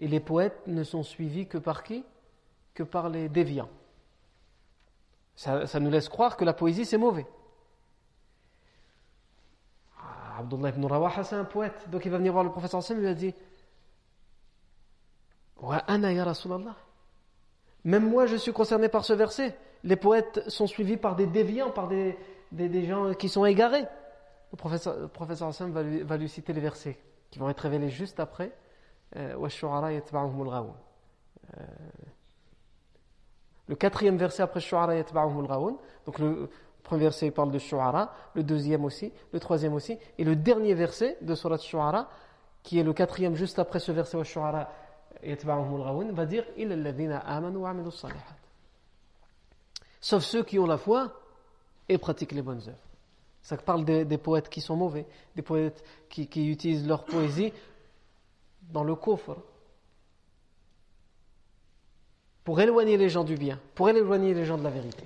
les poètes ne sont suivis que par qui? Que par les déviants. Ça, ça, nous laisse croire que la poésie c'est mauvais. Ah, Abdullah ibn Rawaha c'est un poète, donc il va venir voir le professeur Sam et lui a dit Wa ana ya Rasulallah? Même moi, je suis concerné par ce verset. Les poètes sont suivis par des déviants, par des, des, gens qui sont égarés. Le professeur, le professeur Hassan va lui, citer les versets qui vont être révélés juste après. Euh, euh, le quatrième verset après Shu'ara Donc le premier verset parle de Shu'ara, le deuxième aussi, le troisième aussi, et le dernier verset de Surat Shu'ara, qui est le quatrième juste après ce verset va dire Sauf ceux qui ont la foi et pratiquent les bonnes œuvres. Ça parle des, poètes qui sont mauvais, des poètes qui, utilisent leur poésie dans le coffre pour éloigner les gens du bien, pour éloigner les gens de la vérité.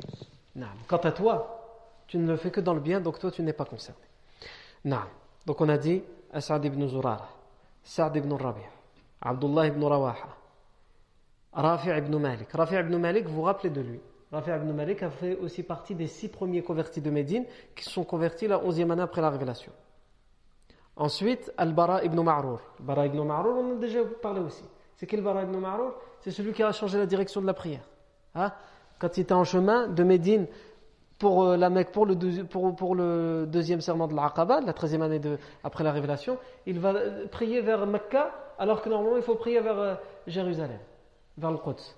Quant à toi, tu ne le fais que dans le bien, donc toi tu n'es pas concerné. Donc on a dit As'ad ibn Zurara, Sa'd ibn Rabi', Abdullah ibn Rawaha, Rafi' ibn Malik. Rafi' ibn Malik, vous vous rappelez de lui Rafi' ibn Malik a fait aussi partie des six premiers convertis de Médine qui sont convertis la onzième année après la révélation. Ensuite, Al-Bara ibn Ma'rur. Bara ibn Ma'rur, on en a déjà parlé aussi. C'est quel Bara ibn Ma'rur? C'est celui qui a changé la direction de la prière. Hein? Quand il était en chemin de Médine pour euh, la Mecque, pour le, le deuxième serment de l'Aqaba, la treizième année après la révélation, il va prier vers Mecca alors que normalement il faut prier vers euh, Jérusalem, vers le Quds.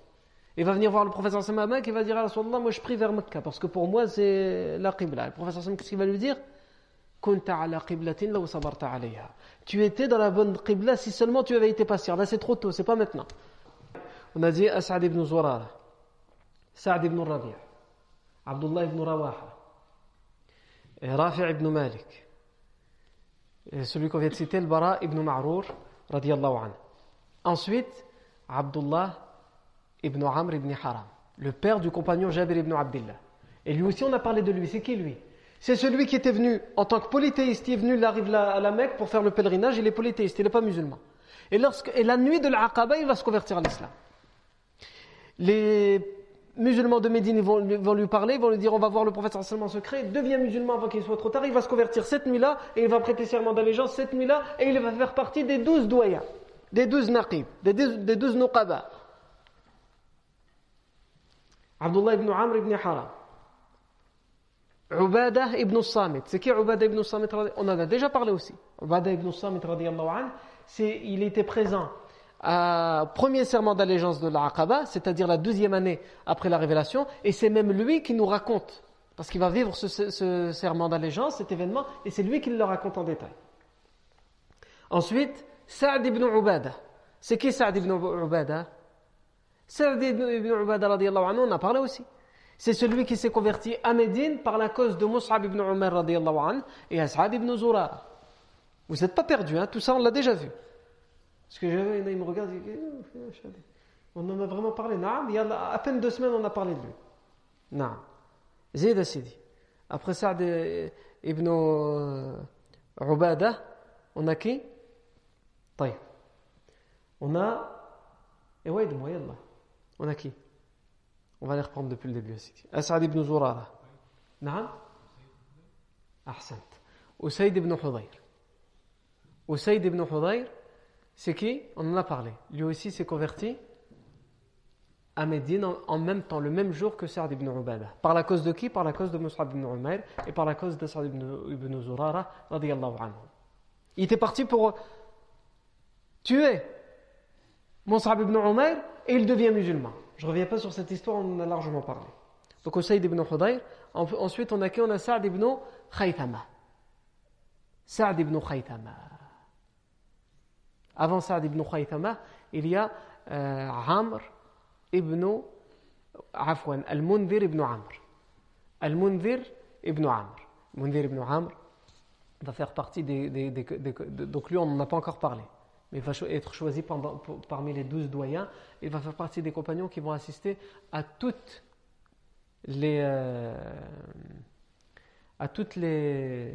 Il va venir voir le professeur Sam et il va dire à Rasulallah, moi je prie vers Mecca parce que pour moi c'est la Qibla. Le professeur Sam, qu'est-ce qu'il va lui dire tu étais dans la bonne Qibla si seulement tu avais été patient. Là c'est trop tôt, c'est pas maintenant. On a dit As'ad ibn Zurara, Sa'd ibn Rabi', Abdullah ibn Rawaha, et Rafi' ibn Malik, et celui qu'on vient de citer, le Bara ibn Ma'rour, Ensuite, Abdullah ibn Amr ibn Haram, le père du compagnon Jabir ibn Abdullah. Et lui aussi, on a parlé de lui. C'est qui lui? C'est celui qui était venu en tant que polythéiste. Il est venu, il arrive à la Mecque pour faire le pèlerinage. Il est polythéiste, il n'est pas musulman. Et, lorsque, et la nuit de l'Aqaba, il va se convertir à l'islam. Les musulmans de Médine vont, lui parler, vont lui dire on va voir le prophète en secret, devient musulman avant qu'il soit trop tard, il va se convertir cette nuit-là et il va prêter serment d'allégeance cette nuit-là et il va faire partie des douze doyens, des douze naqib, des douze nuqaba. Abdullah ibn Amr ibn Haram. Ubada ibn Samit. C'est qui Ubada ibn Samit On en a déjà parlé aussi. Ubada ibn Samit, il était présent au premier serment d'allégeance de l'Aqaba, c'est-à-dire la deuxième année après la révélation, et c'est même lui qui nous raconte, parce qu'il va vivre ce, serment d'allégeance, cet événement, et c'est lui qui le raconte en détail. Ensuite, Sa'd ibn Ubada. C'est qui Sa'd ibn Ubada Sa'd ibn Ubada, anhu, on a parlé aussi. C'est celui qui s'est converti à Médine par la cause de Mus'ab ibn Umar anhu, et As'ad ibn Zura. Vous n'êtes pas perdus, hein? tout ça on l'a déjà vu. Parce que j'avais il me regarde, il dit, eh, oh, on en a vraiment parlé. Naam, il y a à peine deux semaines, on a parlé de lui. Naam. Zayd Sidi. Après ça, eh, Ibn euh, Ubada, on a qui? Taïb. On a. Et ouais, là. On a qui? On va les reprendre depuis le début. Asad ah, ibn Zurara. Naam Ahsant. Usaid ibn Hudayr. Usaid ibn Hudayr c'est qui? On en a parlé. Lui aussi s'est converti à Médine en, même temps, le même jour que Sa'd ibn Ubada. Par la cause de qui? Par la cause de Mus'ab ibn Umayr et par la cause de Sa'd ibn, ibn Zurara anhu. Il était parti pour tuer Mus'ab ibn Umayr et il devient musulman. Je ne reviens pas sur cette histoire, on en a largement parlé. Donc au Saïd ibn Hudayr, ensuite on a qui? On a Sa'd ibn Khaythama. Sa'd ibn Khaythama. Avant Saad ibn Khaythama, il y a euh, Amr ibn Afwan, Al-Mundhir ibn Amr. Al-Mundhir ibn Amr. Mundhir ibn Amr va faire partie des, Donc lui, on n'en a pas encore parlé. Mais il va être choisi parmi les douze doyens. Il va faire partie des compagnons qui vont assister à toutes les. Euh, à, les,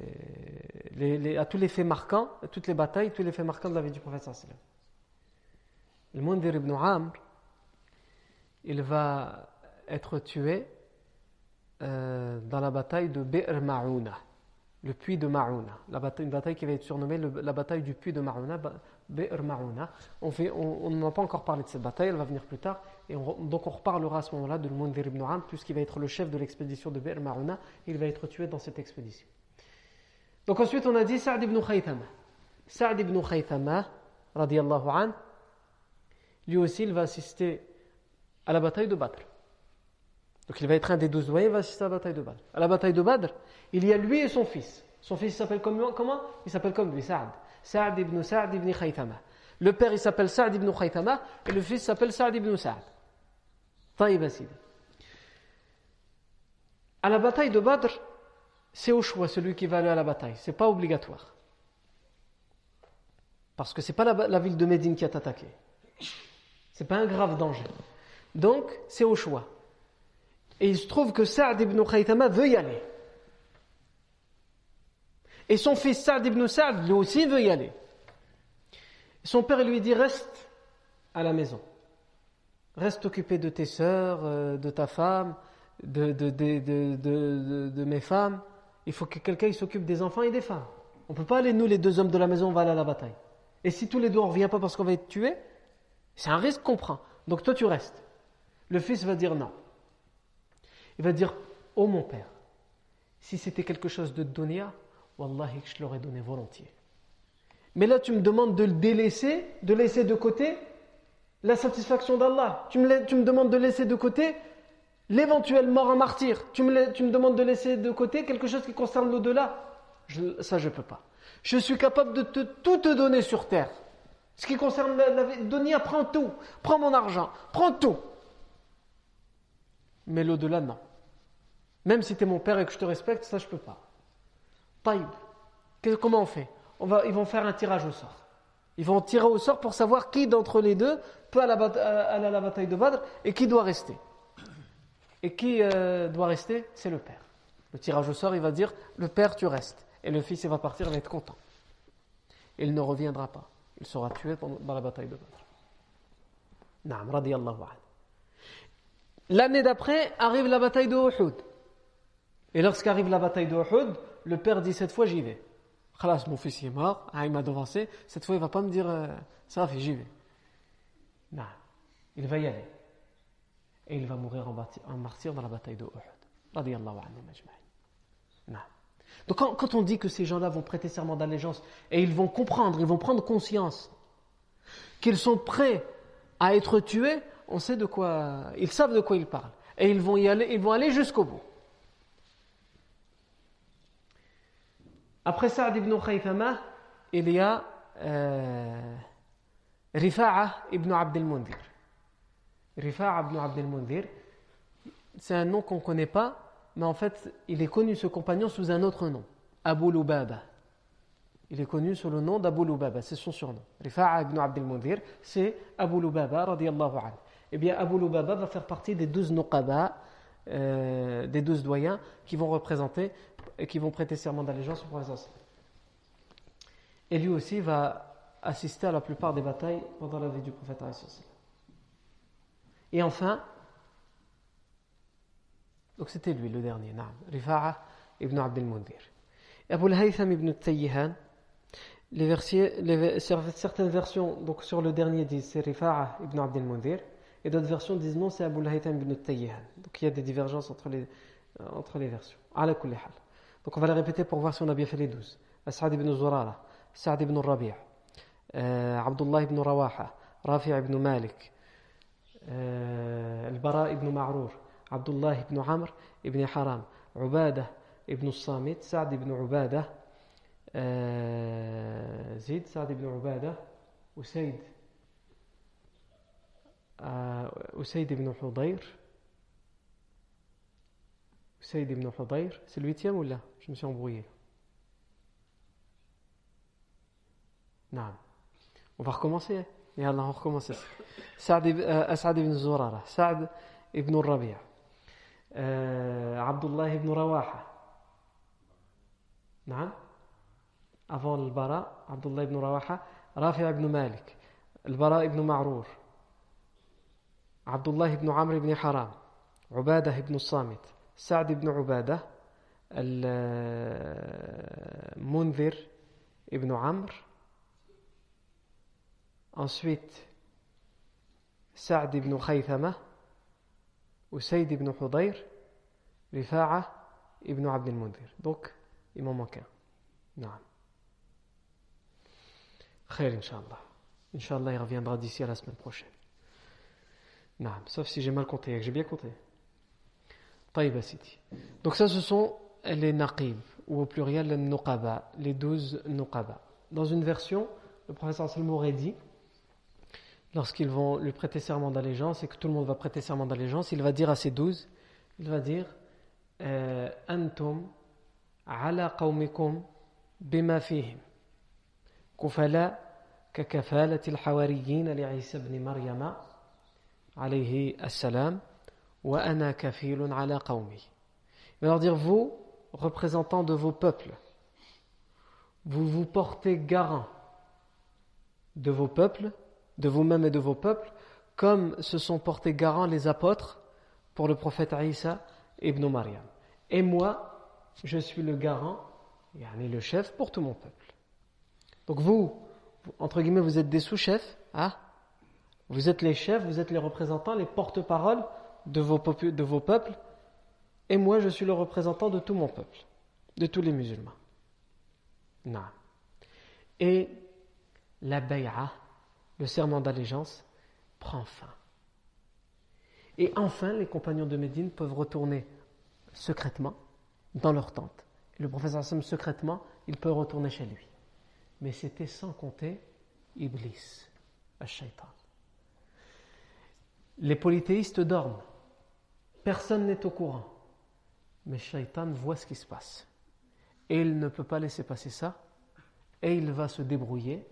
à tous les faits marquants, à toutes les batailles, tous les faits marquants de la vie du prophète. Le Mundir ibn Amr, il va être tué euh, dans la bataille de Be'r Ma'ouna, le puits de Ma'ouna. La bataille, une bataille qui va être surnommée la bataille du puits de Ma'ouna, Be'r Ma'ouna. On n'en a pas encore parlé de cette bataille, elle va venir plus tard. Et donc on reparlera à ce moment-là de Mundir ibn Amr, puisqu'il va être le chef de l'expédition de Be'r Ma'ouna, il va être tué dans cette expédition. Donc ensuite on a dit Sa'd ibn Khaythama. Sa'd ibn Khaythama, radiallahu an, lui aussi il va assister à la bataille de Badr. Donc il va être un des douze doyens, il va assister à la bataille de Badr. À la bataille de Badr, il y a lui et son fils. Son fils s'appelle comment, comment? Il s'appelle comme lui, Sa'd. Sa'd ibn Sa'd ibn Khaythama. Le père il s'appelle Sa'd ibn Khaythama et le fils s'appelle Sa'd ibn Sa'd. À la bataille de Badr, c'est au choix celui qui va aller à la bataille. C'est pas obligatoire. Parce que c'est pas la, ville de Médine qui a attaqué. C'est pas un grave danger. Donc, c'est au choix. Et il se trouve que Sa'd ibn Khaytama veut y aller. Et son fils Sa'd ibn Sa'd, lui aussi, veut y aller. son père lui dit Reste à la maison. Reste occupé de tes sœurs, euh, de ta femme, de, de, mes femmes. Il faut que quelqu'un s'occupe des enfants et des femmes. On ne peut pas aller, nous, les deux hommes de la maison, on va aller à la bataille. Et si tous les deux on ne revient pas parce qu'on va être tués, c'est un risque qu'on prend. Donc toi, tu restes. Le fils va dire non. Il va dire Oh mon père, si c'était quelque chose de dunya, wallahi je l'aurais donné volontiers. Mais là, tu me demandes de le délaisser, de laisser de côté la satisfaction d'Allah. Tu me, tu me demandes de laisser de côté l'éventuelle mort en martyr. Tu me, tu me demandes de laisser de côté quelque chose qui concerne l'au-delà. ça, je ne peux pas. Je suis capable de te, tout te donner sur terre. Ce qui concerne la, la Donia, prends tout. Prends mon argent. Prends tout. Mais l'au-delà, non. Même si tu es mon père et que je te respecte, ça, je ne peux pas. Taïb. Comment on fait? On va, Ils vont faire un tirage au sort. Ils vont tirer au sort pour savoir qui d'entre les deux peut aller à la, bataille de Badr et qui doit rester. Et qui euh, doit rester? C'est le père. Le tirage au sort, il va dire le père, tu restes. Et le fils, il va partir, il va être content. Il ne reviendra pas. Il sera tué dans la bataille de Badr. Naam, radiyallahu L'année d'après arrive la bataille de Uhud. Et lorsqu'arrive la bataille de Uhud, le père dit cette fois j'y vais. Khalas, mon fils est mort, ah, il m'a devancé, cette fois il va pas me dire euh, ça fait j'y vais. Non, il va y aller. Et il va mourir en martyr dans la bataille de Uhud. Radiallahu anhu Donc quand, quand on dit que ces gens-là vont prêter serment d'allégeance et ils vont comprendre, ils vont prendre conscience qu'ils sont prêts à être tués, on sait de quoi, ils savent de quoi ils parlent. Et ils vont y aller, ils vont aller jusqu'au bout. Après Saad ibn Khaythama, il y a euh, Rifa'a ibn Abd al-Mundhir. Rifa'a ibn Abd al-Mundhir, c'est un nom qu'on ne connaît pas, mais en fait, il est connu ce compagnon sous un autre nom, Abu Lubaba. Il est connu sous le nom d'Abu Lubaba, c'est son surnom. Rifa'a ibn Abd al-Mundhir, c'est Abu Lubaba radiallahu anhu. Eh bien, Abu Lubaba va faire partie des douze nuqaba, euh, des douze doyens qui vont représenter et qui vont prêter serment d'allégeance au prophète. Et lui aussi va assister à la plupart des batailles pendant la vie du prophète. Et enfin, donc c'était lui le dernier, Rifa'a ibn Abd al-Mundhir. Abu al-Haytham ibn Tayyihan, les, les, certaines versions donc sur le dernier disent c'est Rifa'a ibn Abd al-Mundhir, et d'autres versions disent non, c'est Abu Haytham ibn Tayyihan. Donc il y a des divergences entre les, euh, entre les versions. Donc on va les répéter pour voir si on a bien fait les douze. As'ad ibn Zurara, Sa'd ibn Rabi', euh, Abdullah ibn Rawaha, Rafi' ibn Malik, euh, Al-Bara ibn Ma'rur, Abdullah ibn Amr ibn Haram, Ubada ibn Samit, Sa'd ibn Ubada, euh, Zid, Sa'd ibn Ubada, Usaid. آه، أسيد بن حضير. أسيد بن حضير. سي الويتيام ولا جو مسي امبروي نعم. اون فاركومونسي يلا نكومونسي سعد اسعد آه، بن زرارة. سعد بن الربيع. آه، عبد الله بن رواحة. نعم. افون البراء عبد الله بن رواحة. رافع بن مالك. البراء بن معرور. Abdullah ibn Amr ibn Haram, Ubadah ibn Samit, Saad ibn Ubadah, Al-Munzir ibn Amr, ensuite Saad ibn Khaythama, Usaid ibn Hudayr, Rifa'a ibn Abd al-Munzir. Donc, il m'en manque un. Non. Khair, Inch'Allah. Inch'Allah, il reviendra d'ici à la semaine prochaine. Non, sauf si j'ai mal compté. J'ai bien compté. Donc ça, ce sont les naqib, ou au pluriel les nuqaba, les douze nuqaba. Dans une version, le professeur Salmo aurait dit, lorsqu'ils vont lui prêter serment d'allégeance et que tout le monde va prêter serment d'allégeance, il va dire à ces douze, il va dire euh, Antum ala qawmikum bima fihim kufala ككفالة الحواريين لعيسى بن مريم alayhi assalam, wa ana kafilun ala qawmi. Il va leur dire, vous, représentants de vos peuples, vous vous portez garant de vos peuples, de vous-même et de vos peuples, comme se sont portés garants les apôtres pour le prophète Isa ibn Maryam. Et moi, je suis le garant, yani le chef pour tout mon peuple. Donc vous, entre guillemets, vous êtes des sous-chefs, hein, vous êtes les chefs, vous êtes les représentants, les porte-paroles de vos, peuples, et moi je suis le représentant de tout mon peuple, de tous les musulmans. Non. Et la bay'a, le serment d'allégeance, prend fin. Et enfin, les compagnons de Médine peuvent retourner secrètement dans leur tente. le professeur Hassan, secrètement, il peut retourner chez lui. Mais c'était sans compter Iblis, le shaitan. Les polythéistes dorment. Personne n'est au courant. Mais Shaitan voit ce qui se passe. Et il ne peut pas laisser passer ça. Et il va se débrouiller.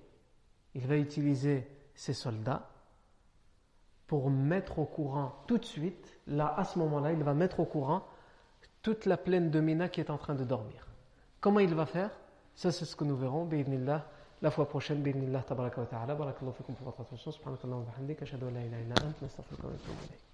Il va utiliser ses soldats pour mettre au courant tout de suite, là, à ce moment-là, il va mettre au courant toute la plaine de Mina qui est en train de dormir. Comment il va faire? Ça, c'est ce que nous verrons, la fois prochaine, bi'idnillah, tabaraka wa ta'ala. Barakallahu fikum pour votre attention. Subhanakallahu wa bihamdik. Ashhadu an la ilaha illa ant. Nastaghfiruka wa natubu ilayk.